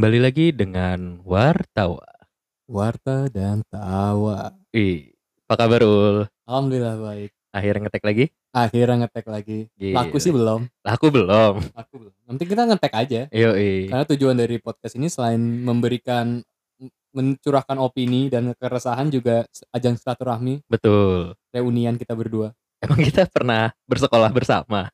Kembali lagi dengan Wartawa. Warta dan tawa. Ih, apa kabar Ul? Alhamdulillah baik. Akhirnya ngetek lagi? Akhirnya ngetek lagi. Laku Gila. sih belum. Laku belum. Laku belum. Nanti kita ngetek aja. Yoi. Karena tujuan dari podcast ini selain memberikan mencurahkan opini dan keresahan juga ajang silaturahmi Betul. reunian kita berdua. Emang kita pernah bersekolah bersama?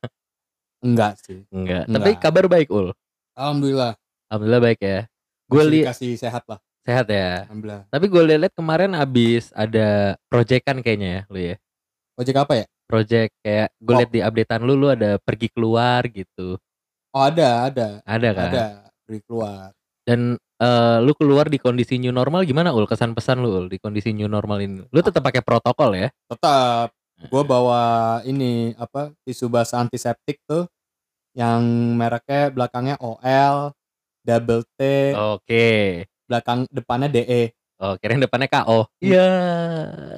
Enggak sih. Enggak. Enggak. Tapi kabar baik Ul. Alhamdulillah. Alhamdulillah baik ya. Gue lihat dikasih sehat lah. sehat ya. Alhamdulillah. Tapi gue lihat kemarin abis ada proyekan kayaknya ya lu ya. Ojek apa ya? Project kayak gue Oh. lihat di updatean lu lu ada pergi keluar gitu. Oh ada, ada. Ada kan? Ada. Beri keluar. Dan eh, lu keluar di kondisi new normal gimana ul? Kesan pesan lu ul di kondisi new normal ini? Lu tetap pakai protokol ya? Tetap gue bawa ini apa tisu basah antiseptik tuh yang mereknya belakangnya OL double T Oke. belakang depannya DE Oh, kirain depannya KO. Iya.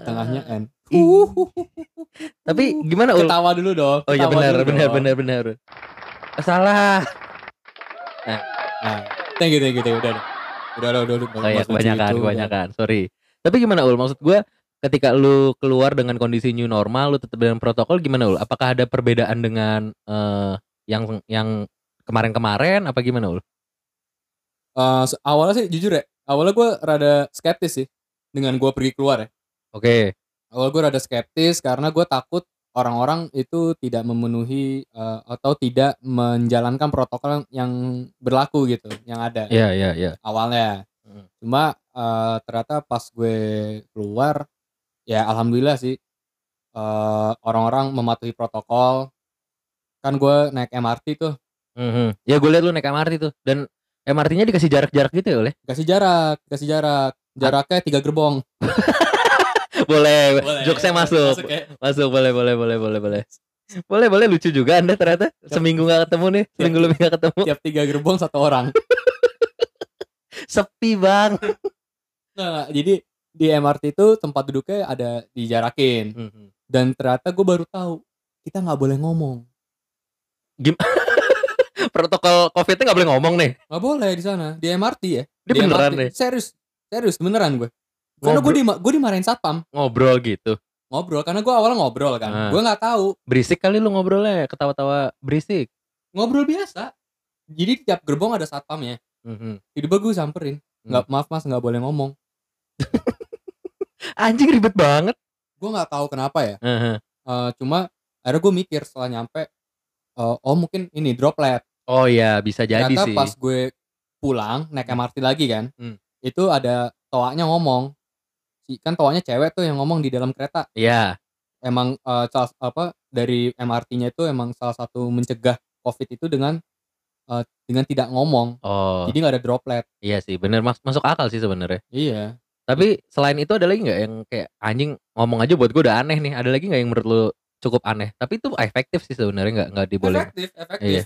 tengahnya N Ih. Tapi gimana ul? ketawa dulu dong Oh iya ketawa benar benar dong. benar benar. Salah. nah, thank you thank you thank you udah udah udah udah, udah, udah, Oh iya Nggak usah kebanyakan udah. kebanyakan. Sorry. Tapi gimana ul? Maksud gua ketika lu keluar dengan kondisi new normal, lu tetap dengan protokol gimana ul? Apakah ada perbedaan dengan eh, yang yang kemarin-kemarin apa gimana ul? Se- awalnya sih jujur ya awalnya gue rada skeptis sih dengan gue pergi keluar ya Oke. awal gue rada skeptis karena gue takut orang-orang itu tidak memenuhi eh, atau tidak menjalankan protokol yang berlaku gitu yang ada Iya iya iya. awalnya Hmm. cuma eh, ternyata pas gue keluar ya alhamdulillah sih eh, orang-orang mematuhi protokol kan gue naik MRT tuh Mhm. Ya gue liat lu naik MRT tuh dan MRT-nya dikasih jarak-jarak gitu ya oleh? kasih jarak kasih jarak jaraknya tiga gerbong boleh, jokesnya masuk. ya. Masuk boleh boleh boleh boleh boleh. Boleh boleh lucu juga Anda ternyata seminggu nggak ketemu nih, seminggu lebih nggak ketemu. tiap tiga gerbong satu orang Sepi bang. nah jadi di MRT itu tempat duduknya ada dijarakin Mhm. dan ternyata gue baru tahu kita nggak boleh ngomong Protokol COVID-nya nggak boleh ngomong nih. nggak boleh di sana di MRT ya Dia di beneran MRT. nih serius serius beneran gue karena gue di gue dimarahin satpam ngobrol gitu. ngobrol karena gue awalnya ngobrol kan Ah. gue nggak tahu Berisik kali lu ngobrolnya, ketawa-tawa berisik. ngobrol biasa jadi di tiap gerbong ada satpamnya Mhm. tiba-tiba gue samperin Hmm. nggak maaf mas nggak boleh ngomong Anjing ribet banget. gue nggak tahu kenapa ya Mhm. Eh, cuma akhirnya gue mikir setelah nyampe eh, oh mungkin ini droplet Oh iya bisa jadi ternyata sih. pas gue pulang naik Hmm. MRT lagi kan Hmm. itu ada toanya ngomong si kan toanya cewek tuh yang ngomong di dalam kereta Iya. emang eh, salah- apa dari MRT-nya itu emang salah satu mencegah COVID itu dengan eh, dengan tidak ngomong Oh jadi nggak ada droplet iya sih bener mas masuk akal sih sebenarnya. iya Tapi selain itu ada lagi nggak yang kayak anjing ngomong aja buat gue udah aneh nih. Ada lagi nggak yang menurut lu cukup aneh? Tapi itu efektif sih sebenarnya nggak nggak diboleh. efektif efektif Iya.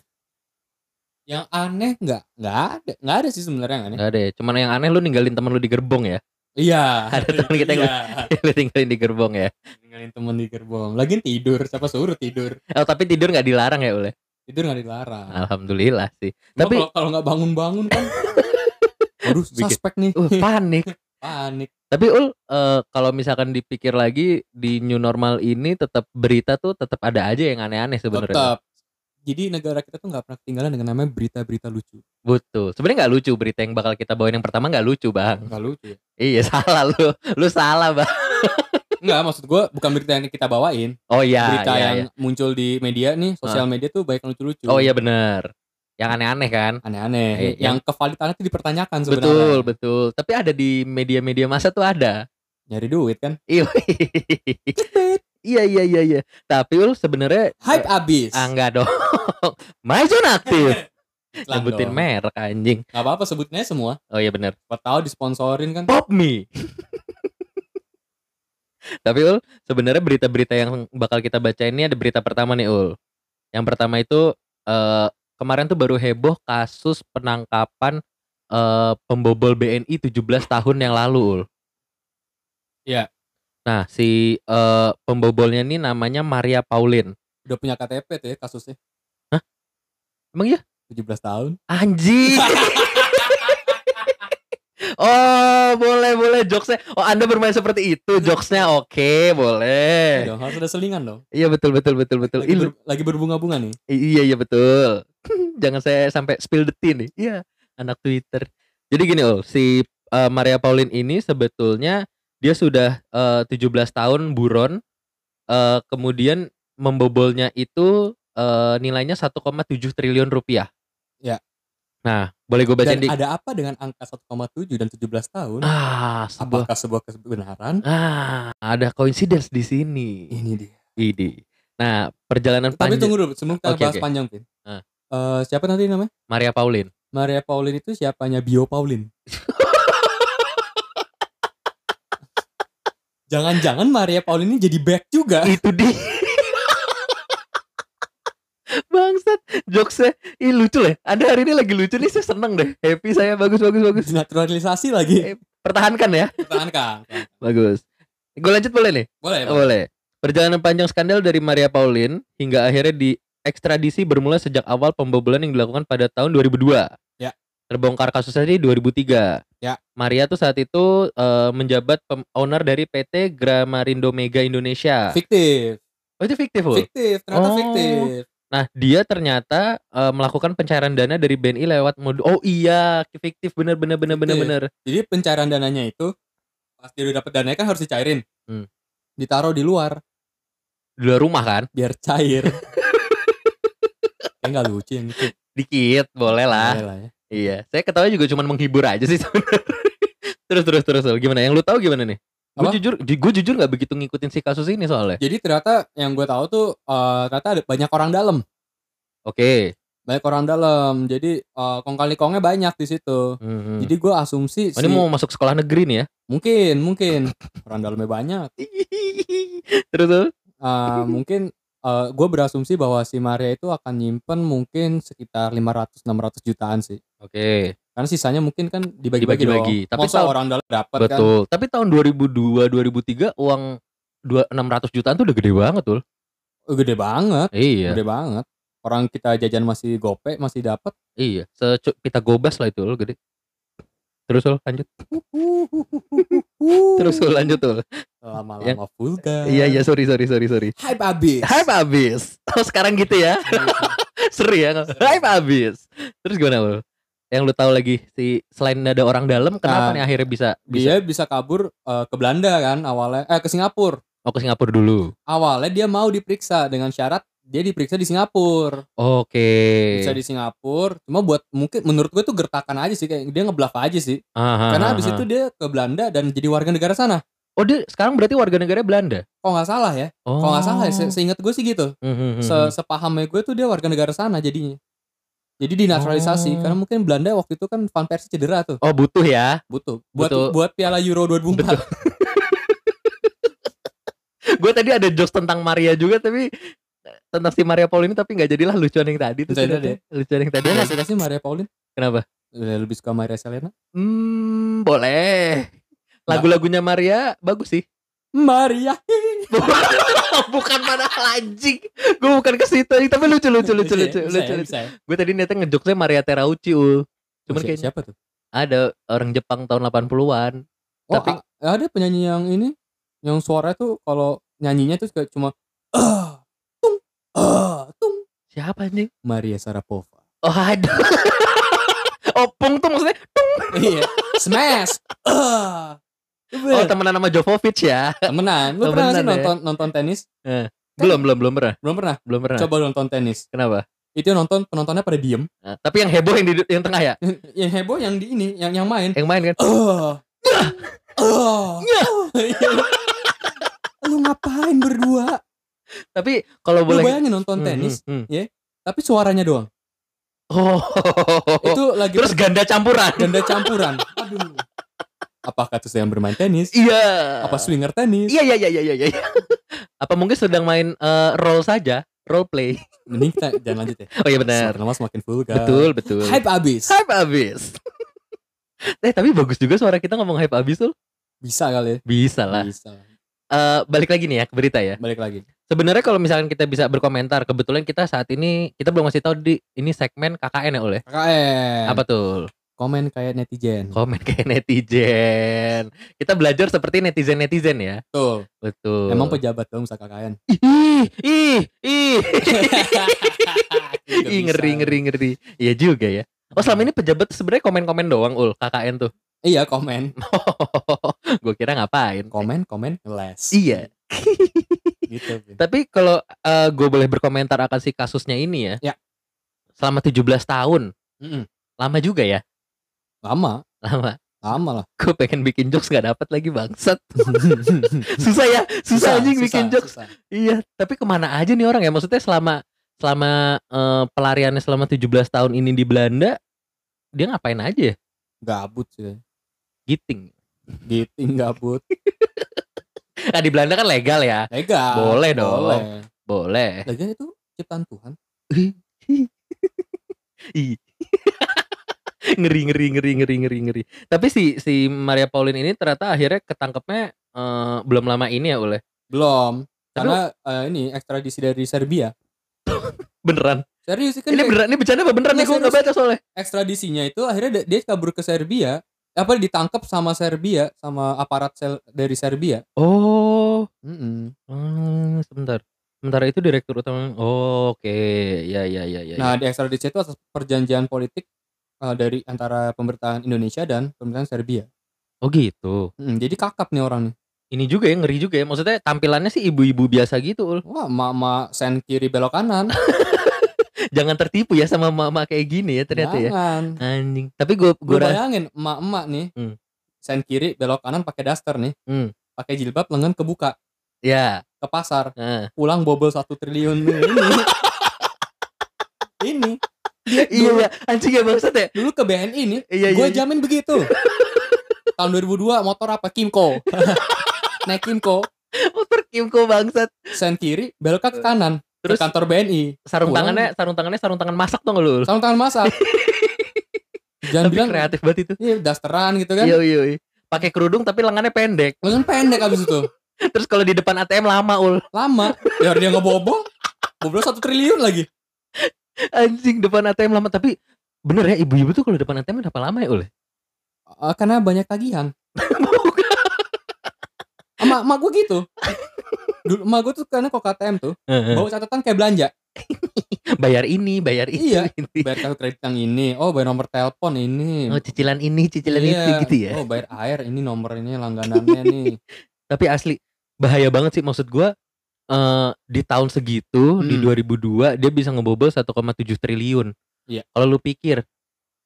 yang aneh nggak nggak ada nggak ada sih sebenarnya yang aneh Nggak ada ya. Cuman yang aneh lu ninggalin temen lu di gerbong ya. iya Ada teman kita yang- iya. lu tinggalin di gerbong ya. ninggalin temen di gerbong lagi tidur siapa suruh tidur Oh tapi tidur nggak dilarang ya oleh. tidur nggak dilarang Alhamdulillah sih. Cuma Tapi kalau nggak bangun-bangun kan Waduh Bikin- suspek nih uh, panik. Panik Tapi ul eh, kalau misalkan dipikir lagi di new normal ini tetap berita tuh tetap ada aja yang aneh-aneh sebenarnya. Tetap Jadi negara kita tuh nggak pernah ketinggalan dengan namanya berita-berita lucu Betul. Sebenarnya nggak lucu berita yang bakal kita bawain yang pertama nggak lucu bang. Nggak lucu ya Iya salah lu. Lu salah bang. Nggak maksud gue bukan berita yang kita bawain Oh iya. Berita iya, yang iya. muncul di media nih Sosial media tuh banyak yang lucu-lucu Oh iya bener. Yang aneh-aneh kan. Aneh-aneh Eh, Yang kevalitannya tuh dipertanyakan sebenarnya Betul betul. Tapi ada di media-media masa tuh ada. Nyari duit kan Iya. Iya iya iya iya. Tapi ul sebenarnya Hype abis ah enggak dong. Maison aktif. Sebutin merek anjing. Nggak apa-apa sebutnya semua Oh iya bener. Siapa tahu disponsorin kan Pop me. Tapi ul sebenarnya berita-berita yang bakal kita baca ini ada berita pertama nih ul. Yang pertama itu eh kemarin tuh baru heboh kasus penangkapan eh pembobol BNI 17 tahun yang lalu ul. Iya. Nah si eh pembobolnya ini namanya Maria Pauline. Udah punya KTP tuh ya kasusnya Emang iya? 17 tahun Anjing. Oh, boleh boleh jokesnya. Oh, Anda bermain seperti itu. Jokesnya oke, boleh. Iya dong, harus ada selingan dong. Iya betul betul betul betul. Lagi, ber- lagi berbunga-bunga nih. Iya iya betul. Jangan saya sampai spill the tea nih. Iya, anak Twitter. Jadi gini oh, si eh, Maria Pauline ini sebetulnya dia sudah eh, 17 tahun buron. eh, kemudian membobolnya itu eh, nilainya 1,7 triliun rupiah. Ya. Nah, boleh gue bacain Dan di ada apa dengan angka 1,7 dan 17 tahun? Ah, sebuah Apakah sebuah kebenaran? Ah, ada coincidence di sini. Ini dia. Ini. Nah, perjalanan Tapi panjang tunggu dulu, sebelum kita Oke, bahas oke. panjang, Pin. Ah. Eh, siapa nanti namanya? Maria Pauline. Maria Pauline itu siapanya Bio Pauline. Jangan-jangan Maria Pauline ini jadi back juga. Itu dia. Bangsat, jokesnya Ih lucu lah. Anda hari ini lagi lucu nih, saya seneng deh. Happy saya, bagus, bagus, bagus. Naturalisasi lagi. Pertahankan ya. Pertahankan. Bagus. Gue lanjut boleh nih? Boleh, Oh, boleh. Perjalanan panjang skandal dari Maria Pauline hingga akhirnya di ekstradisi bermula sejak awal pembobolan yang dilakukan pada tahun 2002. Ya. Terbongkar kasusnya di 2003. Ya. Maria tuh saat itu eh, menjabat owner dari PT Gramarindo Mega Indonesia. Fiktif. oh itu fiktif loh. Fiktif, ternyata Oh. fiktif. Nah, dia ternyata eh, melakukan pencairan dana dari BNI lewat modul. Oh iya, fiktif bener bener bener bener bener. Jadi pencairan dananya itu pas dia udah dapet dananya kan harus dicairin. Hmm. Ditaruh di luar Di luar rumah kan? biar cair. Kayak nggak lucu yang itu. Dikit, boleh lah. Boleh lah ya. Iya, saya ketawa juga cuma menghibur aja sih sebenarnya. terus terus terus gimana? Yang lu tahu gimana nih? Gue jujur, gue jujur nggak begitu ngikutin si kasus ini soalnya. Jadi ternyata yang gue tahu tuh eh, ternyata ada banyak orang dalam. Oke. Banyak orang dalam. Jadi eh, kong kali kongnya banyak di situ. Hmm. Jadi gue asumsi Oh, ini si- mau masuk sekolah negeri nih ya? mungkin mungkin orang dalamnya banyak. terus Ul? Eh, mungkin gue berasumsi bahwa si Maria itu akan nyimpen mungkin sekitar 500-600 jutaan sih. Oke, Karena sisanya mungkin kan dibagi-bagi. Dibagi-bagi. Tapi Masa tahu- orang dalam dapat kan. betul. Tapi tahun 2002 2003 uang dua 600 jutaan tuh udah gede banget tuh. Oh, Gede banget, Iya, gede banget. Orang kita jajan masih gope masih dapat. iya. Secu kita gobas lah itu Ul, gede. Terus Ul, lanjut. Terus Ul, lanjut Ul. lama-lama vulgar. Iya, iya, sorry, sorry, sorry, sorry. Hype abis. Hype abis. Oh sekarang gitu ya? Seru ya? Seru. Hype abis. Terus gimana Ul? Yang lu tahu lagi si selain ada orang dalam, kenapa Nah, nih akhirnya bisa bisa Dia bisa kabur eh, ke Belanda kan awalnya eh ke Singapura. oh ke Singapura dulu? Awalnya dia mau diperiksa dengan syarat dia diperiksa di Singapura. Oke. Bisa di Singapura. Cuma buat mungkin menurut gue tuh gertakan aja sih kayak dia ngebluff aja sih. Aha, Karena aha. itu dia ke Belanda dan jadi warga negara sana. Oh dia sekarang berarti warga negara Belanda? Kok nggak salah ya? Oh. Kalau nggak salah ya, se- seingat gue sih gitu. Hmm, hmm, Se hmm. sepahamnya gue tuh dia warga negara sana jadinya. Jadi dinaturalisasi Oh. karena mungkin Belanda waktu itu kan Van Persie cedera tuh. Oh butuh ya? Butuh buat Butuh. buat Piala Euro 2004. Gue tadi ada jokes tentang Maria juga tapi tentang si Maria Paul ini tapi nggak jadilah lucuan yang tadi tuh. Jadi. Lucuan yang tadi. Suka sih Maria Pauline. Kenapa? Lebih suka Maria Selena. Hmm, boleh. Lagu-lagunya Maria bagus sih. Maria. bukan pada anjing. Gue bukan ke situ, tapi lucu lucu lucu lucu Bisa ya, lucu. bisa ya, lucu. bisa ya. Gue tadi niatnya ngejokesnya Maria Terauchi ul. Cuman Oh, kayak siapa tuh? ada orang Jepang tahun 80-an. Oh, Tapi- ada penyanyi yang ini yang suara tuh kalau nyanyinya tuh kayak cuma ah tung ah tung Siapa anjing? Maria Sarapova. Oh, ada. Opung tuh maksudnya iya, smash. Ah. Oh temenan sama Jovovic ya temenan. Lu pernah nggak sih temenan ya. nonton nonton tenis? Belum belum belum pernah Belum pernah. Belum pernah Coba nonton tenis. Kenapa? Itu yang nonton penontonnya pada diem. Nah, Tapi yang heboh yang di yang tengah ya yang heboh yang di ini, yang yang main. Yang main kan Ah. Ah. Lu ngapain berdua? Tapi kalau Lu boleh bayangin nonton Hmm, tenis, hmm, hmm. tapi suaranya doang. Oh Itu lagi Terus ganda campuran ganda campuran. Aduh. Apakah itu yang bermain tenis? Iya Apa swinger tenis? Iya iya iya iya iya. Apa mungkin sedang main eh, role saja, role play. Mending kita jangan lanjut ya. Oh iya benar. Suara semakin vulgar. Betul betul. Hype abis. Hype abis. eh tapi bagus juga suara kita ngomong hype abis tuh. Bisa kali ya. Bisa lah. Bisa. Eh, balik lagi nih ya ke berita ya. Balik lagi. Sebenarnya kalau misalkan kita bisa berkomentar, kebetulan kita saat ini kita belum ngasih tahu di ini segmen KKN ya oleh. KKN. Apa tuh? Komen kayak netizen. Komen kayak netizen. Kita belajar seperti netizen-netizen ya. Betul. Betul. Emang pejabat dong bisa KKN. ih, ih, ih. Tidak Ih, ngeri, ngeri, ngeri. Iya juga ya. Oh selama ini pejabat sebenarnya komen-komen doang ul KKN tuh. Iya komen. gue kira ngapain? Komen, komen, ngeles. Iya. Gitu. Tapi kalau gue boleh berkomentar akan si kasusnya ini ya. Ya. Selama 17 tahun. Mm-mm. Lama juga ya. Lama. Lama. Lama lah. Gue pengen bikin jokes gak dapat lagi bangsat. susah ya. Susah, anjing bikin jokes. susah. Iya. Tapi ke mana aja nih orang ya? Maksudnya selama selama eh, pelariannya selama 17 tahun ini di Belanda. Dia ngapain aja ya? Gabut sih. Giting. Giting gabut. Nah di Belanda kan legal ya. Legal. Boleh dong. Boleh. Boleh. Lagian itu ciptaan Tuhan. Ih. ngeri ngeri ngeri ngeri ngeri ngeri. Tapi si si Maria Pauline ini ternyata akhirnya ketangkepnya eh, belum lama ini ya oleh. Belum. Tapi Karena eh, ini ekstradisi dari Serbia. beneran. Serius kan Ini beneran ini bercanda apa beneran nih gue Nggak, baca soalnya. ekstradisinya itu akhirnya dia- kabur ke Serbia. Apa ditangkap sama Serbia sama aparat sel dari Serbia. Oh, Mm-mm. hmm, sebentar. Sementara itu direktur utama. Oh, Oke, ya ya ya ya. Nah, ya. di ekstradisi itu atas perjanjian politik eh, dari antara pemerintahan Indonesia dan pemerintahan Serbia. Oh gitu. Mm, jadi kakap nih orang nih. Ini juga ya ngeri juga ya. Maksudnya tampilannya sih ibu-ibu biasa gitu. Ul. Wah, mama sen kiri belok kanan. Jangan tertipu ya sama mama kayak gini ya ternyata ya. Jangan. Anjing. Tapi gue Gue bayangin emak-emak nih, Hmm. sen kiri belok kanan pakai daster nih, Hmm. pakai jilbab lengan kebuka ya. ke pasar, Nah. pulang bobol satu triliun ini. ini. Dia Iya ya, anjing ya bangsat ya. dulu ke BNI nih, Iya iya. gue jamin begitu. Tahun 2002 motor apa? Kimco. Naik Kimco, Motor Kimco bangsat. sen kiri belok ke kanan Terus ke kantor BNI. sarung pulang. tangannya sarung tangannya sarung tangan masak tuh nggak lu? Sama tangan masak. Jangan Tapi bilang kreatif banget itu. iya dasteran gitu kan. Iya iya. iya. Pakai kerudung tapi lengannya pendek. Lengan pendek abis itu. Terus kalau di depan ATM lama ul. Lama. Biar dia ngebobol. Bobol satu triliun lagi. Anjing depan ATM lama tapi bener ya ibu-ibu tuh kalau depan ATM berapa lama ya ul? Eh, karena banyak tagihan. Emak, emak gue gitu. Dulu emak gue tuh karena kok KTM tuh bawa catatan kayak belanja. bayar ini, bayar itu. Iya. ini. Bayar kartu kredit yang ini, oh bayar nomor telepon ini. Oh cicilan ini, cicilan Iya. itu gitu ya. Oh bayar air ini nomor ini langganannya nih. Tapi asli bahaya banget sih maksud gua eh di tahun segitu di Hmm. 2002 dia bisa ngebobol 1,7 triliun. Iya. Kalau lu pikir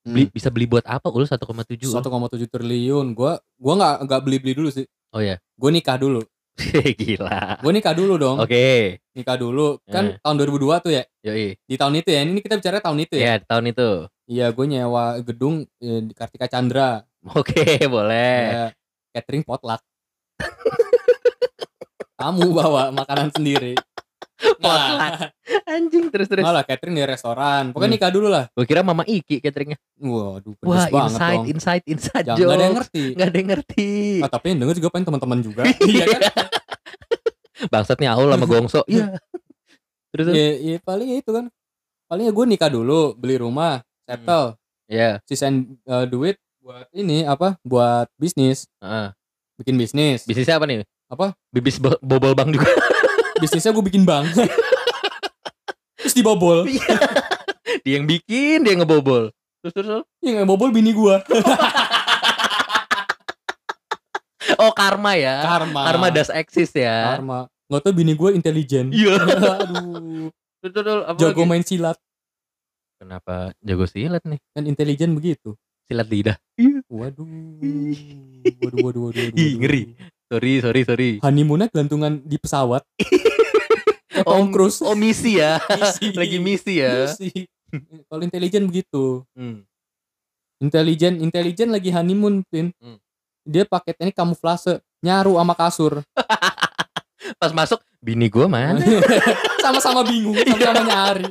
beli, Hmm. bisa beli buat apa ul 1,7? Ul? 1,7 triliun. Gua gua nggak nggak beli-beli dulu sih. Oh ya. Gue nikah dulu. Gila. Gue nikah dulu dong. Oke. Nikah dulu. Kan Eh. tahun 2002 tuh ya. Yoi. Di tahun itu ya. Ini kita bicara tahun itu ya. Ya, tahun itu. Iya, gue nyewa gedung eh, di Kartika Chandra. Oke, boleh. Ya, catering potluck. Kamu bawa makanan sendiri. Potluck. Anjing terus terus. Malah catering di restoran. Pokoknya Hmm. nikah dulu lah. Gua kira Mama Iki cateringnya. Waduh, pedes Wah, banget inside, dong. inside, inside Jangan jokes. nggak ada yang ngerti. Nggak ada yang ngerti. Ah, tapi yang denger juga pengen teman-teman juga. Iya kan? Bangsat nih Aul sama Gongso. Iya. terus terus. Ya, ya paling ya itu kan. Paling ya gue nikah dulu, beli rumah, settle, Ya. sisain eh, duit buat ini apa? Buat bisnis, heeh. bikin bisnis. Bisnisnya apa nih? Apa? Bibis bo- bobol bang juga. Bisnisnya gue bikin bank. Terus dibobol. dia yang bikin, dia yang ngebobol. Terus terus. terus. Yang ngebobol bini gue. Oh, karma ya. Karma. Karma does exist ya. Karma. Nggak tau bini gue intelijen. Iya. Aduh. Terus terus, terus. Apa Jago lagi? main silat. Kenapa jago silat nih? Kan intelijen begitu. Silat lidah. Waduh. Waduh, waduh, waduh, waduh. Ih, ngeri. Sorry, sorry, sorry. Honeymoonnya gelantungan di pesawat. Tom Cruise. Oh, misi ya. Misi. Lagi misi ya. Misi. Kalau intelijen begitu. Hmm. Intelijen, intelijen lagi honeymoon, Pin. Hmm. Dia paketnya ini kamuflase, nyaru sama kasur. Pas masuk, bini gua mana? Sama-sama bingung, sama-sama nyari.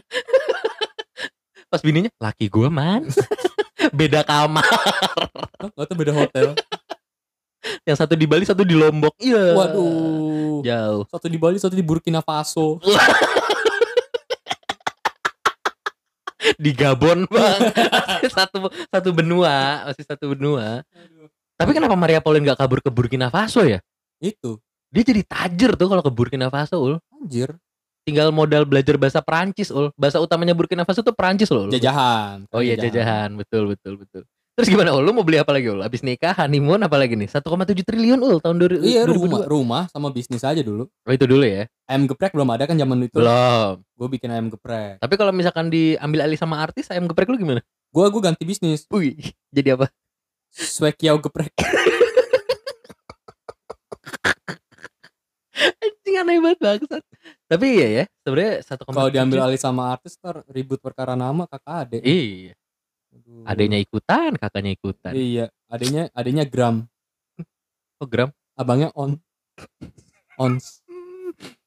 Pas bininya, laki gua mana? Beda kamar. Gak tuh beda hotel. Yang satu di Bali, satu di Lombok. Iya. Waduh. Jauh. Satu di Bali, satu di Burkina Faso. di Gabon bang satu satu benua masih satu benua tapi kenapa Maria Pauline nggak kabur ke Burkina Faso ya Itu, dia jadi tajir tuh kalau ke Burkina Faso ul anjir, tinggal modal belajar bahasa Perancis ul bahasa utamanya Burkina Faso tuh Perancis loh jajahan. oh iya jajahan betul betul betul terus gimana ul lu mau beli apa lagi ul abis nikah honeymoon apa lagi nih 1,7 triliun ul tahun 2000 Iya, 2022. rumah, rumah sama bisnis aja dulu. oh itu dulu ya Ayam geprek belum ada kan zaman itu. belum Gue bikin ayam geprek. tapi kalau misalkan diambil alih sama artis ayam geprek lu gimana Gue gue ganti bisnis. Wih, jadi apa Swekiao geprek. anjing aneh banget bangsat tapi iya ya sebenarnya 1,7 Kalau diambil alih sama artis ntar ribut perkara nama kakak adek. iya. Adanya ikutan kakaknya ikutan Iya, adanya adanya gram, oh gram abangnya on. Ons.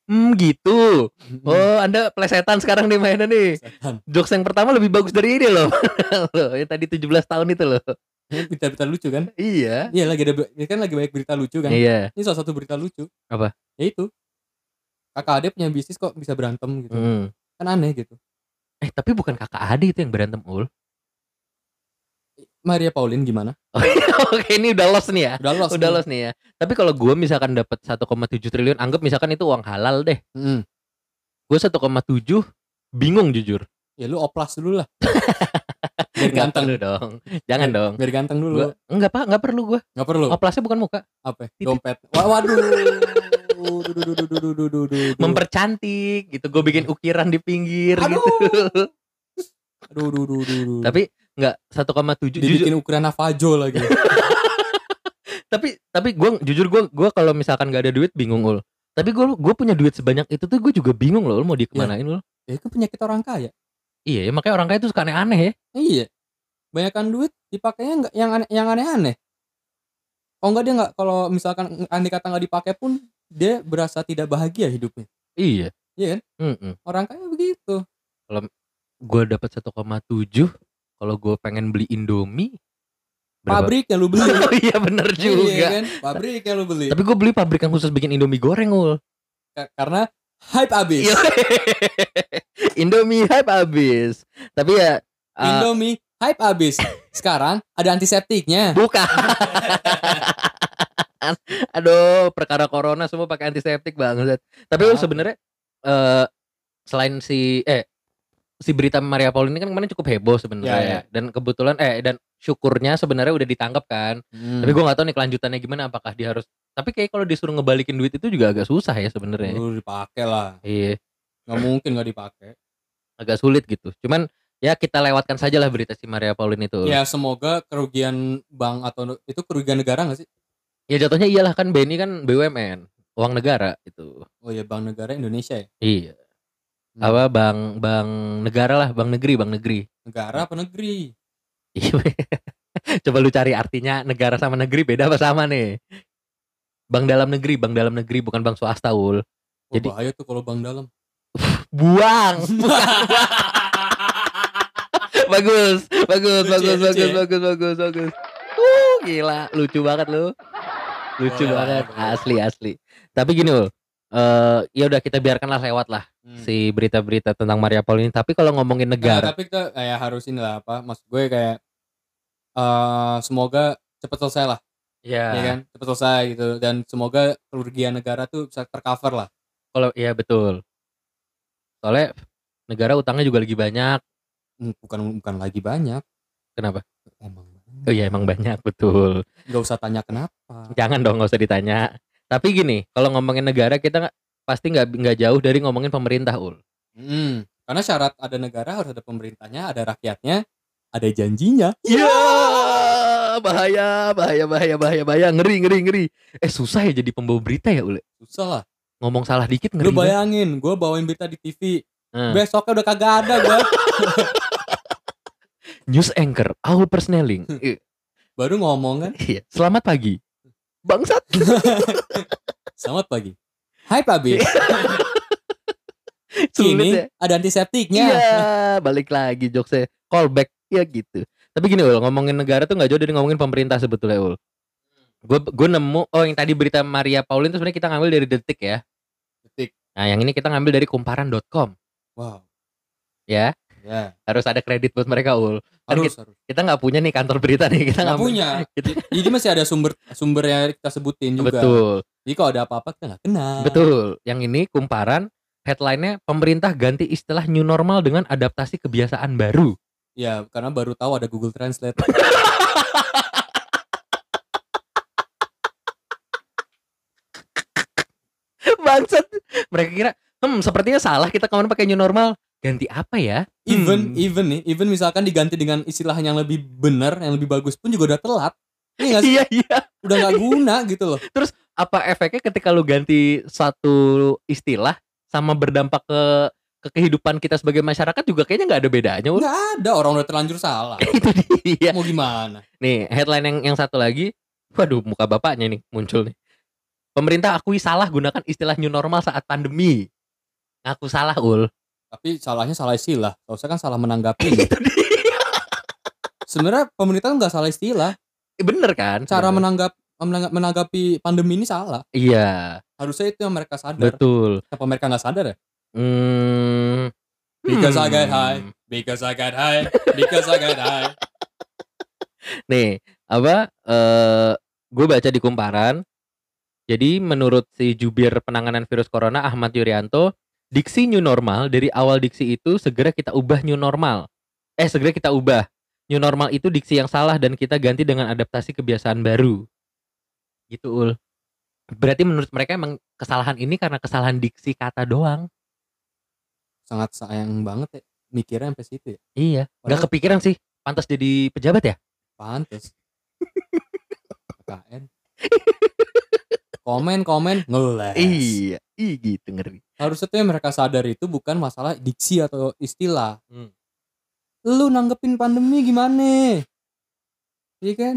hmm gitu oh anda plesetan sekarang nih mainnya nih Setan. jokes yang pertama lebih bagus dari ini loh loh yang tadi 17 tahun itu loh Ini berita-berita lucu kan? iya Iya lagi ada ini kan lagi banyak berita lucu kan? iya Ini salah satu berita lucu. Apa? Ya itu. Kakak adek punya bisnis kok bisa berantem gitu. Hmm. Kan aneh gitu. eh tapi bukan kakak adik itu yang berantem ul Maria Pauline gimana? Oke, ini udah los nih ya. Udah los. Udah nih. los nih ya. Tapi kalau gue misalkan dapat 1,7 triliun, anggap misalkan itu uang halal deh. Hmm. Gue 1,7 bingung jujur. Ya lu oplas dulu lah. biar ganteng dulu dong. Jangan dong. Biar ganteng dulu. Gua, enggak, Pak, enggak perlu gue. Enggak perlu. Oplasnya bukan muka. Apa? Titik. Dompet. Waduh. Mempercantik gitu. Gue bikin ukiran di pinggir Aduh. gitu. Aduh, aduh, aduh, aduh. Tapi enggak 1,7 jujur dibikin ukuran Navajo lagi. tapi tapi gue jujur gue gue kalau misalkan gak ada duit bingung ul tapi gue gue punya duit sebanyak itu tuh gue juga bingung loh Ul, mau dikemanain ul ya itu penyakit orang kaya. iya ya makanya orang kaya tuh suka aneh-aneh ya Iya. Banyakan duit dipakainya nggak yang aneh, yang aneh-aneh. Kalau nggak dia nggak kalau misalkan andai kata nggak dipakai pun dia berasa tidak bahagia hidupnya. iya Iya kan? Mm-mm. Orang kaya begitu. gue dapat 1,7 kalau gue pengen beli Indomie berapa? Pabrik yang lu beli. oh iya bener Iya juga kan? Pabrik yang lu beli. tapi gue beli pabrik yang khusus bikin Indomie goreng ul Ka- Karena hype abis. Iya. Indomie hype abis tapi ya uh, Indomie hype abis. Sekarang ada antiseptiknya. bukan aduh perkara corona semua pakai antiseptik banget tapi ul Ah. sebenarnya eh selain si eh si berita Maria Pauline ini kan kemarin cukup heboh sebenarnya Ya, ya. dan kebetulan eh dan syukurnya sebenarnya udah ditangkap kan Hmm. Tapi gue gak tahu nih kelanjutannya gimana apakah dia harus tapi kayak kalau disuruh ngebalikin duit itu juga agak susah ya sebenarnya. Lu dipakai lah. Iya, Nggak mungkin nggak dipakai. agak sulit gitu. Cuman ya kita lewatkan saja lah berita si Maria Pauline itu. Ya semoga kerugian bank atau itu kerugian negara nggak sih? Ya jatuhnya iyalah kan BNI kan BUMN, uang negara itu. Oh ya bank negara Indonesia ya. Iya. Hmm. Apa bank bank negara lah, bank negeri, bank negeri. Negara apa negeri? Iya. Coba lu cari artinya negara sama negeri beda apa sama nih? Bank dalam negeri, bank dalam negeri bukan bank swasta ul. Wah, Jadi- bahaya tuh kalau bank dalam. Buang. bagus, bagus, Lucu ya, bagus, lucu bagus, ya? bagus, bagus, bagus. Uh, gila, lucu banget lu. Lucu lah, banget, boleh. asli asli. Tapi gini ul, eh ya udah kita biarkanlah lewat lah Hmm. si berita-berita tentang Maria Pauline. Tapi kalau ngomongin Nah, negara, tapi kita kayak harus inilah apa? Maksud gue kayak eh semoga cepet selesai lah, ya, ya kan? Cepet selesai gitu dan semoga kerugian negara tuh bisa tercover lah. kalau ya betul. Soalnya negara utangnya juga lagi banyak. Hmm, Bukan bukan lagi banyak. Kenapa? Emang banyak. Oh iya emang banyak betul. Nggak usah tanya kenapa. Jangan dong nggak usah ditanya. Tapi gini, kalau ngomongin negara kita pasti nggak nggak jauh dari ngomongin pemerintah ul. Hmm, karena syarat ada negara harus ada pemerintahnya, ada rakyatnya, ada janjinya. Iya, bahaya, bahaya, bahaya, bahaya, bahaya, ngeri, ngeri, ngeri. Eh susah ya jadi pembawa berita ya ule. Susah lah. Ngomong salah dikit ngeri. Lu bayangin, gue bawain berita di TV, Nah, besoknya udah kagak ada gue. news anchor, Aul Persneling. Baru ngomong kan, Iya, selamat pagi. Bangsat. selamat pagi. Hai Pak B, kini ya. ada antiseptiknya. Iya, balik lagi jokesnya. Callback ya gitu. Tapi gini ul, ngomongin negara tuh nggak jauh dari ngomongin pemerintah sebetulnya ul. Gue gue nemu, oh yang tadi berita Maria Pauline tuh sebenarnya kita ngambil dari detik ya. Detik. Nah yang ini kita ngambil dari kumparan.com Wow. ya. Ya, Harus ada kredit buat mereka ul. Kan harus harus. Kita nggak punya nih kantor berita nih. Kita Nggak nggak punya. Kita, Jadi masih ada sumber sumber yang kita sebutin juga. betul, Jadi kalau ada apa-apa kita nggak kena. betul. Yang ini kumparan headline-nya pemerintah ganti istilah new normal dengan adaptasi kebiasaan baru. Ya, karena baru tahu ada Google Translate. Bangsat. Mereka kira, hmm sepertinya salah kita kemarin pakai new normal. Ganti apa ya? Even Hmm. even nih, even misalkan diganti dengan istilah yang lebih benar, yang lebih bagus pun juga udah telat. Sih? Iya iya. Udah nggak guna gitu loh. Apa efeknya ketika lu ganti satu istilah sama berdampak ke ke kehidupan kita sebagai masyarakat juga kayaknya nggak ada bedanya. Nggak ada orang udah terlanjur salah. Itu dia. Mau gimana? Nih, headline yang yang satu lagi. Waduh, muka bapaknya nih muncul nih. Pemerintah akui salah gunakan istilah new normal saat pandemi. Ngaku salah, Ul. Tapi salahnya salah istilah. Seharusnya kan salah menanggapi. Itu dia. Sebenarnya pemerintah nggak salah istilah. Eh, Bener kan? Cara menanggap menangga- menanggapi pandemi ini salah. Iya, Harusnya itu yang mereka sadar. betul. Kenapa mereka nggak sadar ya? Hmm. Because I got hmm. high. Because I got high. Because I got high. Nih, apa? Eh, gue baca di kumparan. Jadi menurut si jubir penanganan virus corona Ahmad Yuryanto, diksi new normal dari awal diksi itu segera kita ubah new normal. Eh, segera kita ubah. New normal itu diksi yang salah dan kita ganti dengan adaptasi kebiasaan baru. Gitu, Ul. Berarti menurut mereka emang kesalahan ini karena kesalahan diksi kata doang. Sangat sayang banget ya. Mikirnya sampai situ ya. Iya, Padahal- kepikiran sih. Pantas jadi pejabat ya? Pantes. KKN. Komen komen ngeles. Iya, ih gitu ngeri. Harusnya tuh yang mereka sadar itu bukan masalah diksi atau istilah. Hmm. Lu nanggepin pandemi gimana? Iya kan?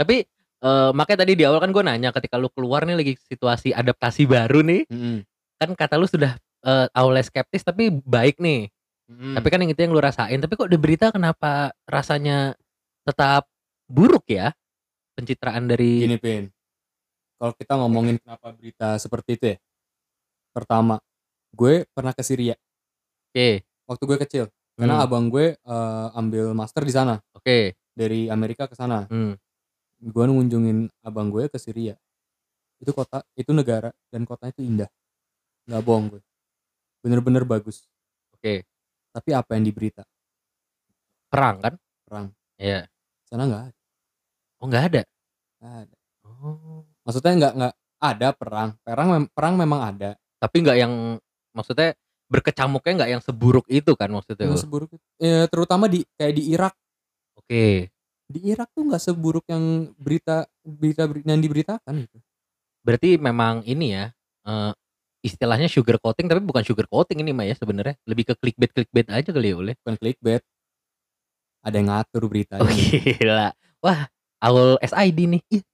Tapi eh, makanya tadi di awal kan gue nanya ketika lu keluar nih lagi situasi adaptasi baru nih, kan kata lu sudah eh, awalnya skeptis tapi baik nih. Tapi kan yang itu yang lu rasain. Tapi kok di berita kenapa rasanya tetap buruk ya pencitraan dari gini Pin. Kalau kita ngomongin kenapa berita seperti itu ya. Pertama, gue pernah ke Syria Oke, waktu gue kecil. Karena hmm, abang gue eh, ambil master di sana oke, dari Amerika ke sana. hmm, Gue ngunjungin abang gue ke Syria. Itu kota, itu negara dan kotanya itu indah. Nggak bohong gue. Bener-bener bagus. oke. Tapi apa yang diberita? Perang kan? Perang. Iya. Sana nggak ada. Oh nggak ada. Nggak ada. Oh. Maksudnya nggak nggak ada perang. Perang perang memang ada. Tapi nggak yang maksudnya berkecamuknya nggak yang seburuk itu kan maksudnya. Nggak seburuk itu. Eh, terutama di kayak di Irak. Oke. Di Irak tuh nggak seburuk yang berita berita yang diberitakan gitu. Berarti memang ini ya eh, istilahnya sugar coating tapi bukan sugar coating ini mah ya sebenarnya lebih ke clickbait clickbait aja kali ya oleh. Bukan clickbait. Ada yang ngatur beritanya. Oh gila. Wah, Aul SID nih. Ih,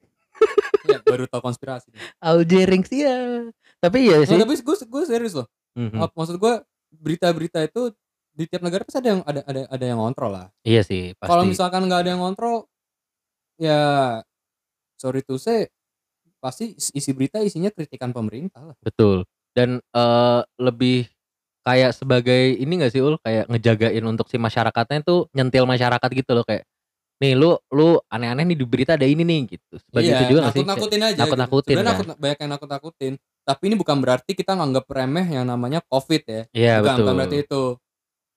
Ya, baru tahu konspirasi. Aul Jerings ya. Tapi ya sih. Nggak, tapi gue gue serius loh. Mhm. Mak- Maksud gue berita-berita itu di tiap negara pasti ada yang ada ada ada yang ngontrol lah. Iya sih, pasti. Kalau misalkan nggak ada yang ngontrol, ya sorry to say pasti isi berita isinya kritikan pemerintah lah. Betul. Dan eh, lebih kayak sebagai ini gak sih Ul kayak ngejagain untuk si masyarakatnya tuh nyentil masyarakat gitu loh kayak nih lu lu aneh-aneh nih di berita ada ini nih gitu. Sebagai itu juga? Kayak- nakut-nakutin aja. nakut-nakutin gitu. Sebenarnya kan? nakut- banyak yang nakut-nakutin. Tapi ini bukan berarti kita nganggap remeh yang namanya COVID ya. Iya bukan, betul. bukan berarti itu.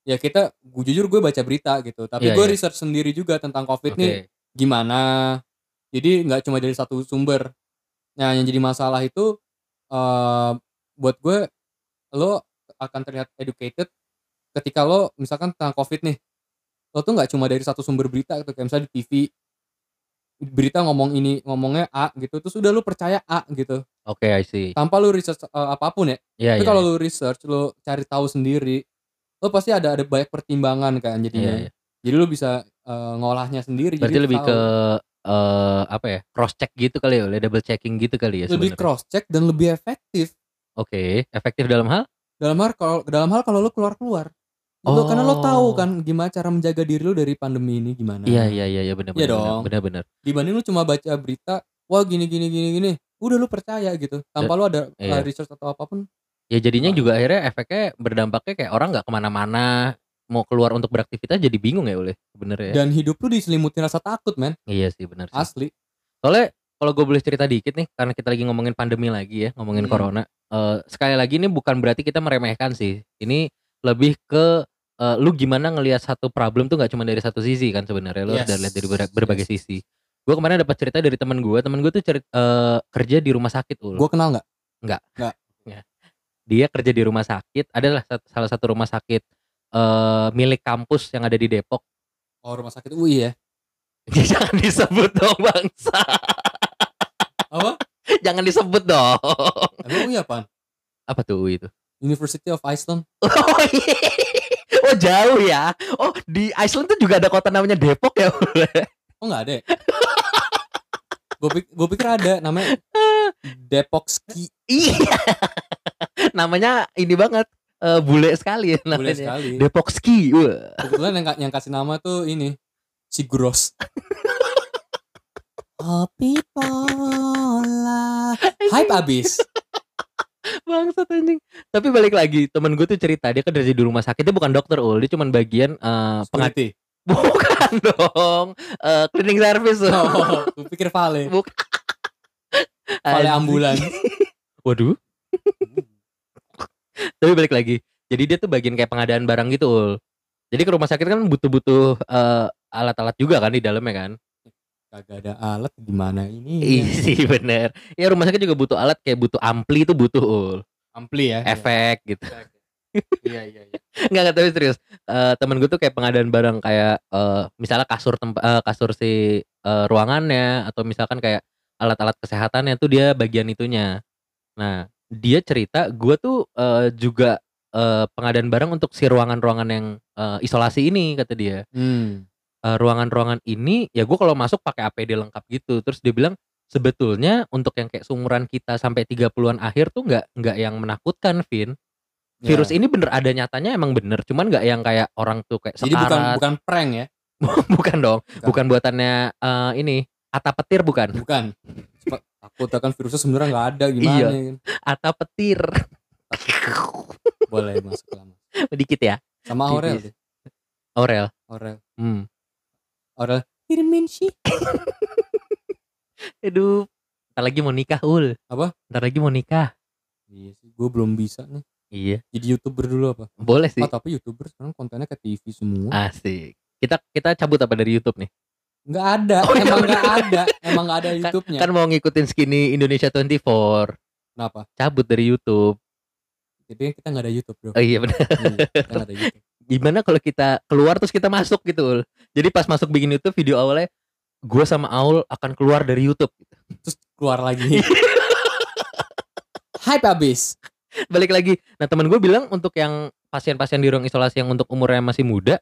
Ya kita, gue jujur gue baca berita gitu. Tapi Iya, gue iya. research sendiri juga tentang COVID Oke. nih gimana. Jadi nggak cuma dari satu sumber. Nah yang jadi masalah itu eh buat gue lo akan terlihat educated ketika lo misalkan tentang covid nih lo tuh nggak cuma dari satu sumber berita gitu kayak misalnya di TV berita ngomong ini ngomongnya A gitu terus udah lo percaya A gitu Oke, I see. tanpa lo research eh, apa pun ya Iya, tapi iya. kalau lo research lo cari tahu sendiri lo pasti ada ada banyak pertimbangan kan Iya, jadinya iya. jadi lo bisa eh, ngolahnya sendiri Berarti jadi lebih tahu. ke eh apa ya? Cross check gitu kali ya, double checking gitu kali ya lebih sebenarnya. cross check dan lebih efektif Oke, efektif dalam hal? dalam hal kalau dalam hal kalau lo keluar keluar lo karena lo tahu Oh. kan gimana cara menjaga diri lo dari pandemi ini gimana Iya, iya, iya, iya benar Iya benar. dong. Benar benar. dibanding lu cuma baca berita wah gini gini gini gini udah lu percaya gitu tanpa lu ada iya. uh, research atau apa pun Ya jadinya juga akhirnya efeknya berdampaknya kayak orang nggak ke mana-mana, mau keluar untuk beraktivitas jadi bingung ya oleh sebenarnya. ya. Dan hidup lu diselimuti rasa takut, men. Iya sih benar sih. Asli. Soalnya kalau gue boleh cerita dikit nih karena kita lagi ngomongin pandemi lagi ya, ngomongin Hmm. corona. Eh, sekali lagi ini bukan berarti kita meremehkan sih. Ini lebih ke eh, lu gimana ngelihat satu problem tuh nggak cuma dari satu sisi kan sebenarnya lu harus Yes. lihat dari ber- berbagai sisi. Gue kemarin dapat cerita dari teman gue, teman gue tuh cerit- eh, kerja di rumah sakit ul. Gue kenal nggak? Dia kerja di rumah sakit, adalah salah satu rumah sakit eh, milik kampus yang ada di Depok. Oh, rumah sakit UI ya. Jangan disebut dong bangsa. Apa? Jangan disebut dong. Emang UI apaan? Apa tuh UI itu? University of Iceland. Oh, iya. Oh jauh ya. Oh di Iceland tuh juga ada kota namanya Depok ya. Oh nggak ada. Gue pik gue pikir ada namanya Depok Ski. iya. namanya ini banget eh, bule sekali ya namanya. sekali. Depok Ski. Kebetulan yang, yang kasih nama tuh ini si Gross. Kopi pola. Hype abis. Bangsat anjing. Tapi balik lagi, temen gue tuh cerita dia kerja di rumah sakit, dia bukan dokter ul, dia cuman bagian eh pengat Security. bukan dong. Eh, cleaning service. Ul. Oh, gue pikir Vale. Bukan. Vale ambulan. Waduh. Tapi balik lagi. Jadi dia tuh bagian kayak pengadaan barang gitu, Ul. Jadi ke rumah sakit kan butuh-butuh eh, alat-alat juga kan di dalamnya kan. Kagak ada alat gimana ini? Iya sih bener. Ya rumah sakit juga butuh alat kayak butuh ampli itu butuh, Ul. Ampli ya. Efek gitu. Iya iya iya. Enggak tapi serius. Eh temen gue tuh kayak pengadaan barang kayak eh misalnya kasur tempat eh, kasur si eh, ruangannya atau misalkan kayak alat-alat kesehatannya tuh dia bagian itunya. Nah, dia cerita gue tuh eh, juga eh, pengadaan barang untuk si ruangan-ruangan yang eh, isolasi ini kata dia. Hmm. Eh, ruangan-ruangan ini ya gue kalau masuk pakai APD lengkap gitu. Terus dia bilang sebetulnya untuk yang kayak seumuran kita sampai 30-an akhir tuh nggak nggak yang menakutkan, Vin virus Ya. ini bener ada nyatanya emang bener cuman nggak yang kayak orang tuh kayak Jadi bukan sekarat bukan prank ya? bukan dong Bukan. bukan buatannya eh, ini ata petir bukan Bukan. Takut kan virusnya sebenarnya nggak ada gimana? Iya. ata petir Boleh masuk lama. dikit ya Sama Aurel. Aurel Aurel. hmm. Aurel. Firmin sih. aduh ntar lagi mau nikah ul Apa? ntar lagi mau nikah Iya sih, gue belum bisa nih. iya Jadi youtuber dulu apa? boleh sih Oh tapi youtuber sekarang kontennya ke TV semua. asik kita kita cabut apa dari YouTube nih Nggak ada, Oh, iya emang bener. nggak ada, emang nggak ada YouTube-nya. kan mau ngikutin skinny Indonesia 24 Kenapa? cabut dari YouTube Jadi kita nggak ada YouTube bro. oh iya bener Iya, kita nggak ada YouTube. Gimana kalau kita keluar terus kita masuk gitu ul jadi pas masuk bikin YouTube video awalnya gue sama Aul akan keluar dari YouTube Terus keluar lagi. Hype abis. balik lagi nah teman gue bilang untuk yang pasien-pasien di ruang isolasi yang untuk umurnya masih muda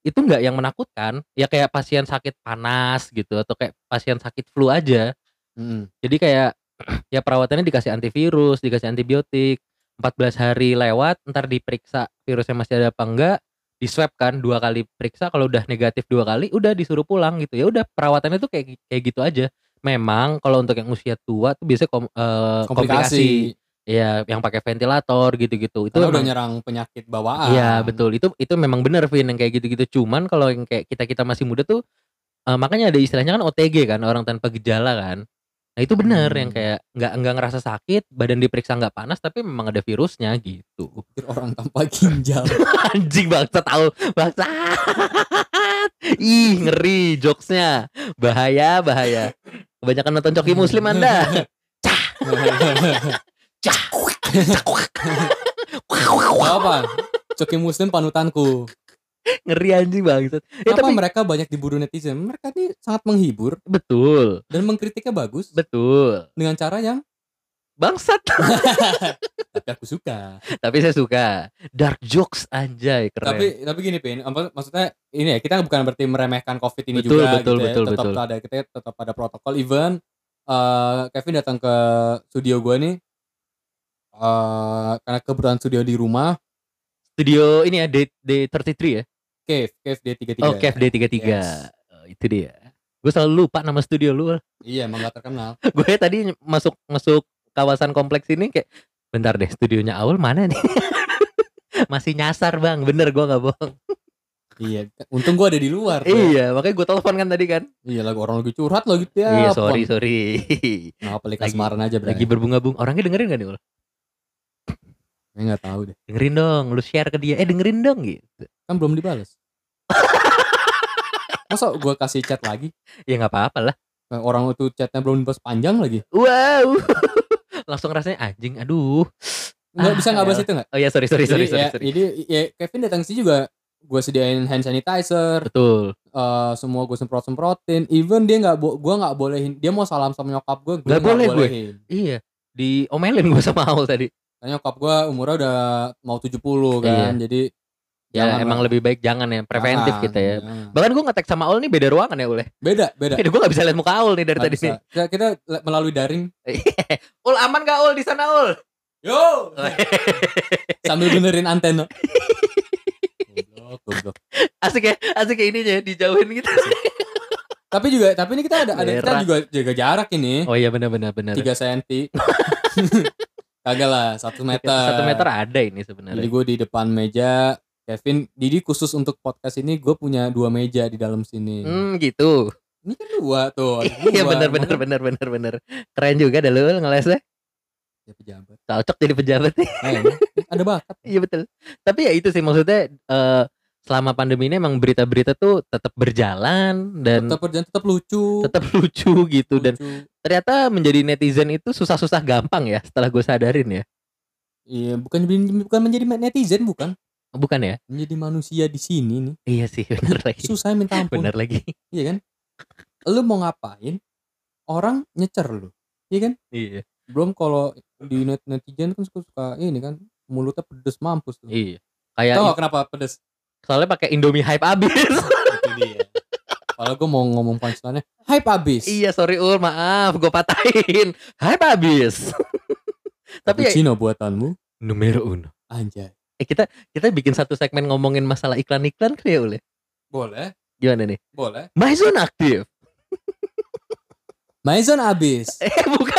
itu nggak yang menakutkan ya kayak pasien sakit panas gitu atau kayak pasien sakit flu aja Mm. jadi kayak ya perawatannya dikasih antivirus dikasih antibiotik 14 hari lewat ntar diperiksa virusnya masih ada apa enggak di swab kan dua kali periksa kalau udah negatif dua kali udah disuruh pulang gitu. Ya udah perawatannya tuh kayak kayak gitu aja. Memang kalau untuk yang usia tua tuh biasanya kom- eh, komplikasi. Komplikasi. ya yang pakai ventilator gitu-gitu. Itu Karena udah nyerang penyakit bawaan. Iya betul. Itu itu memang benar Vin yang kayak gitu-gitu. Cuman kalau yang kayak kita kita masih muda tuh eh, makanya ada istilahnya kan OTG kan orang tanpa gejala kan nah itu benar Hmm. yang kayak nggak nggak ngerasa sakit badan diperiksa nggak panas tapi memang ada virusnya gitu orang tanpa ginjal. anjing bangsa tahu bangsa ih ngeri jokesnya bahaya bahaya kebanyakan nonton coki muslim anda Gak apa? Coki Muslim panutanku. Ngeri anjing bangsa ya Kenapa tapi mereka banyak diburu netizen? Mereka ini sangat menghibur. Betul. Dan mengkritiknya bagus. Betul. Dengan cara yang bangsat. Tapi aku suka. tapi saya suka. Dark jokes anjay keren. Tapi tapi gini Pin, maksudnya ini ya kita bukan berarti meremehkan Covid ini Betul, juga betul, gitu ya. betul, tetap betul. ada kita tetap ada protokol. Even eh, Kevin datang ke studio gue nih. Eh karena kebetulan studio di rumah. Studio ini ya D D33 ya Cave Cave D33 oh Kev D33 Yes. Oh, itu dia gue selalu lupa nama studio lu iya emang gak terkenal gue tadi masuk masuk kawasan kompleks ini kayak bentar deh studionya Aul mana nih masih nyasar bang bener gue nggak bohong Iya, untung gue ada di luar. tuh. Iya, makanya gue telepon kan tadi kan. Iya, lagi orang lagi curhat lagi gitu ya. iya, sorry, sorry. Nah, pelik Lagi- asmaran aja, Bray. Lagi berbunga-bunga. Orangnya dengerin gak nih, Ul? Gue tahu deh. Dengerin dong, lu share ke dia. Eh, dengerin dong gitu. Kan belum dibales. Masa gue kasih chat lagi? Ya nggak apa-apa lah. Nah, Orang itu chatnya belum dibahas panjang lagi. Wow. Langsung rasanya anjing, aduh. Nggak Ah, bisa nggak bahas itu nggak? Oh iya, sorry, sorry, sorry, jadi, sorry, ya, sorry. jadi ya, Kevin datang sini juga gue sediain hand sanitizer, Betul. eh, semua gue semprot semprotin. Even dia nggak, gue nggak bolehin. Dia mau salam sama nyokap gue, gue Nggak boleh gue. Iya. Diomelin gue sama Aul tadi. Karena nyokap gue umurnya udah mau 70 kan, Iya. jadi Ya Jangan emang lah. lebih baik jangan ya, preventif jangan, kita ya. jangan. Bahkan gue ngetek sama Aul nih beda ruangan ya Ul ya. Beda, beda. Gue gak bisa lihat muka Aul nih dari Nggak tadi bisa. nih. Kita, melalui daring. Ul aman gak Ul di sana Ul? Yo. Sambil benerin antena. goblok, goblok. asik ya, asik ya ininya dijauhin gitu. Tapi juga, tapi ini kita ada, ada kita juga jaga jarak ini. Oh iya benar benar benar. 3 cm. Kagak lah, 1 meter. Satu meter ada ini Jadi sebenarnya. gue di depan meja, Kevin, Didi khusus untuk podcast ini gue punya dua meja di dalam sini. Hmm gitu. Ini kan dua tuh. Iya benar benar benar benar benar. Keren juga dah lu ngelesnya. dia pejabat. Cocok jadi pejabat nih. Eh, ini ada bakat. Iya betul. Tapi ya itu sih maksudnya eh, selama pandemi ini emang berita-berita tuh tetap berjalan dan Tetap berjalan, tetap lucu. tetap lucu gitu dan lucu. ternyata menjadi netizen itu susah-susah gampang ya setelah gue sadarin ya. Iya, bukan bukan menjadi netizen bukan, Bukan ya? menjadi manusia di sini nih. Iya sih benar lagi. Susah minta ampun. Benar lagi. Iya kan? Lu mau ngapain? Orang nyecer lu. Iya kan? Iya. Belum kalau di net netizen kan suka, suka ini kan mulutnya pedes mampus tuh. Iya. Kayak Tahu gak kenapa pedes? soalnya pakai Indomie hype abis. Itu dia. Kalau gue mau ngomong punchline-nya, hype abis. iya sorry Ul maaf gue patahin. Hype abis. Tapi ya Cappuccino buatanmu, numero uno. anjay. Eh kita kita bikin satu segmen ngomongin masalah iklan-iklan kali ya Ul ya? Boleh, Gimana nih? boleh. Maison aktif. Maison abis. Eh bukan.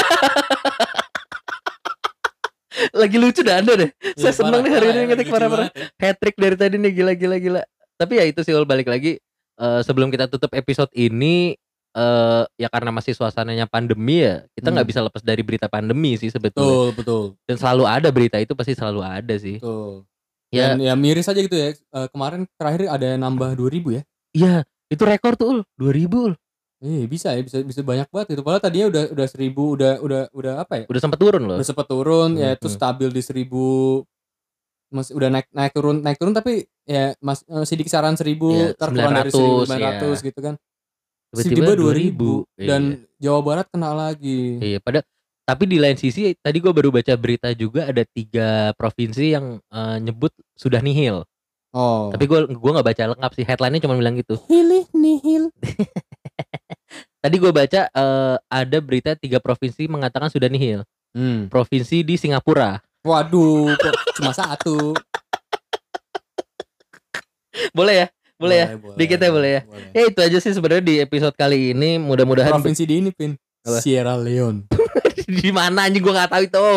Lagi lucu dah anda deh. Saya seneng nih hari ini ngetik parah-parah. Hat trick dari tadi nih gila gila gila. Tapi ya itu sih Ul balik lagi eh, sebelum kita tutup episode ini eh ya karena masih suasananya pandemi ya kita nggak Hmm. bisa lepas dari berita pandemi sih sebetulnya Betul, betul, dan selalu ada berita itu pasti selalu ada sih betul. Ya Dan ya miris aja gitu ya. Eh, kemarin terakhir ada yang nambah 2000 ya. iya itu rekor tuh Ul 2000 Ul Eh, bisa ya, bisa bisa banyak banget itu. Padahal tadinya udah udah 1000, udah udah udah apa ya? udah sempat turun loh Udah sempat turun ya Hmm, itu hmm. stabil di 1000 masih udah naik naik turun naik turun tapi ya mas, masih di kisaran 1000 Ya, ntar kurang dari 900, 1900 gitu kan. tiba-tiba Tiba-tiba 2000 dan Iya. Jawa Barat kena lagi. Iya, pada tapi di lain sisi tadi gue baru baca berita juga ada tiga provinsi yang eh, nyebut sudah nihil. Oh. Tapi gue gua nggak baca lengkap sih headline-nya cuma bilang gitu. hilih nihil. Tadi gue baca eh, ada berita tiga provinsi mengatakan sudah nihil. Hmm. Provinsi di Singapura. Waduh, cuma satu. Boleh ya? Boleh ya? Dikit ya boleh ya? Boleh. Ya itu aja sih sebenarnya di episode kali ini. Mudah-mudahan Provinsi di ini pin. Sierra Leone. Di mana anjing gue nggak tahu itu.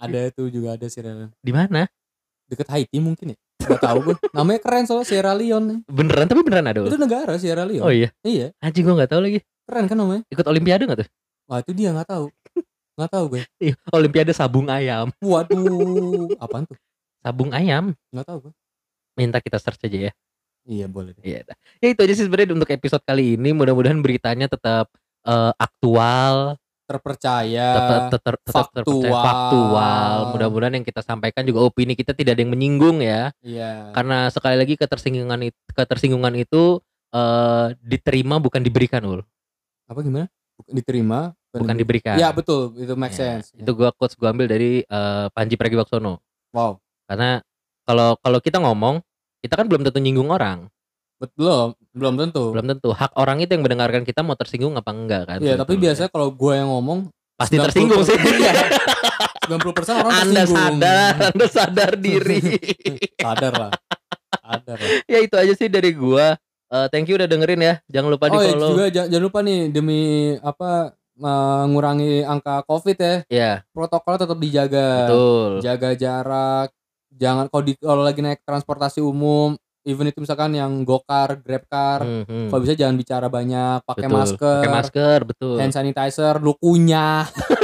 Ada itu juga ada Sierra Leone. Di mana? Deket Haiti mungkin ya. Gak tahu gue. Namanya keren soalnya Sierra Leone. Beneran tapi beneran ada. Itu negara Sierra Leone. Oh iya. Iya, Anjing gue nggak tahu lagi. keren kan namanya. Ikut olimpiade nggak tuh? Wah, itu dia nggak tahu. Nggak tahu gue. Iya, olimpiade sabung ayam. Waduh, apaan tuh? Sabung ayam. Nggak tahu gue. Minta kita search aja ya. Iya, boleh deh. Iya. Ya itu aja sih sebenarnya untuk episode kali ini. Mudah-mudahan beritanya tetap eh, aktual, Terpercaya. tetap tetap tetap terpercaya, Ya, faktual. faktual. Mudah-mudahan yang kita sampaikan juga opini kita tidak ada yang menyinggung ya. Iya. Karena sekali lagi ketersinggungan itu ketersinggungan itu eh, diterima bukan diberikan ul, Apa gimana? Bukan diterima, bukan diberikan. Iya, betul. Itu make Ya, sense. Itu gua quotes gua ambil dari eh, Panji Pragiwaksono. Wow. Karena kalau kalau kita ngomong, kita kan belum tentu nyinggung orang. Belum, belum tentu. Belum tentu. Hak orang itu yang mendengarkan kita mau tersinggung apa enggak kan. Iya, tapi biasanya kalau gue yang ngomong pasti 90% tersinggung sih. Iya. 90% orang Anda tersinggung. sadar, Anda sadar diri. Sadar lah. Sadar lah. ya itu aja sih dari gua. Eh, thank you udah dengerin ya. Jangan lupa di oh, iya, follow. juga jangan, jangan lupa nih demi apa mengurangi angka Covid ya. Ya, Protokol tetap dijaga. betul. Jaga jarak. Jangan kalau di kalau lagi naik transportasi umum even itu misalkan yang gokar, grabcar, Hmm, hmm. kalau bisa jangan bicara banyak, pakai masker, Pakai masker, betul. hand sanitizer, lu kunyah.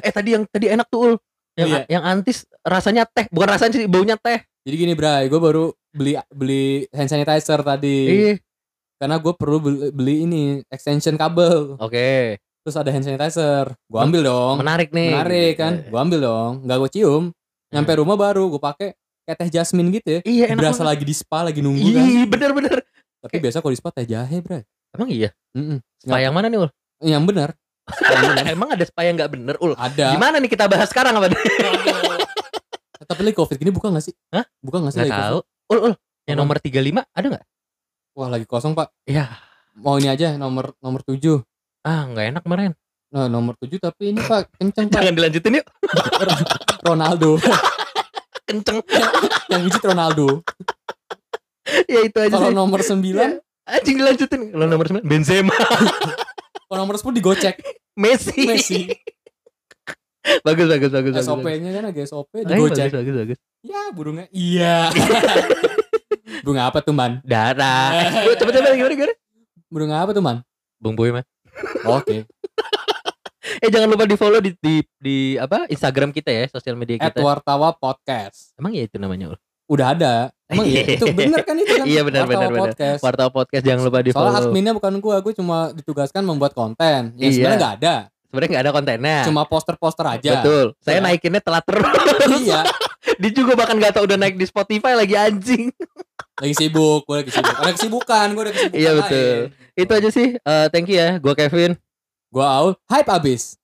Eh tadi yang tadi enak tuh Ul. Yang Iya. yang antis rasanya teh, bukan rasanya sih baunya teh. Jadi gini, Bray, gue baru beli beli hand sanitizer tadi. Iya. Karena gue perlu beli, beli ini extension kabel. Oke. Terus ada hand sanitizer. Gue ambil dong. Menarik nih. Menarik kan? Gue ambil dong. Nggak gue cium. Nyampe rumah baru gue pakai kayak teh jasmine gitu ya. Iya enak. Berasa banget. lagi di spa lagi nunggu kan. Iya bener-bener. Tapi biasa kalau di spa teh jahe, Bray. Emang iya. Mm-mm. Spa yang mana nih Ul? Yang benar. Emang ada spa yang nggak bener Ul? Ada. Gimana nih kita bahas sekarang apa? Tapi lagi covid gini buka gak sih? Hah? Buka gak sih Nggak lagi tahu. covid? Ul Ul. Yang nomor 35 ada nggak? Wah lagi kosong pak. Iya. Mau ini aja nomor nomor 7 Ah nggak enak kemarin. Nah nomor 7 tapi ini pak kenceng pak. Jangan dilanjutin yuk. Ronaldo. Kenceng. Yang biji Ronaldo. ya itu aja Kalau nomor 9 Anjing dilanjutin. Kalau nomor 9 Benzema. Kalau nomor 10 digocek. Messi. Messi. bagus bagus bagus. SOP-nya kan agak SOP digocek. bagus bagus bagus. Ya burungnya. Iya. Burung apa tuh man? Darah. Coba coba gimana gimana? Burung apa tuh man? Bung Boy mah. Oke. Eh jangan lupa di follow di, di di apa Instagram kita ya, sosial media At kita. Wartawa Podcast. Emang ya itu namanya? Udah ada. Emang iya? Itu bener kan itu kan? Iya, benar, benar, benar. Podcast. Wartawa Podcast jangan lupa di Soalnya follow. adminnya bukan gua, gua cuma ditugaskan membuat konten. Ya Iya. sebenarnya nggak ada. Sebenarnya nggak ada kontennya. Cuma poster-poster aja. Betul. Saya Ya. naikinnya telat terus. iya. Dia juga bahkan nggak tahu udah naik di Spotify lagi anjing. Lagi sibuk, gua lagi sibuk. Ada kesibukan, gua ada kesibukan Iya, betul. lain. Itu aja sih. Eh, thank you ya. Gua Kevin. Aul, hype abis.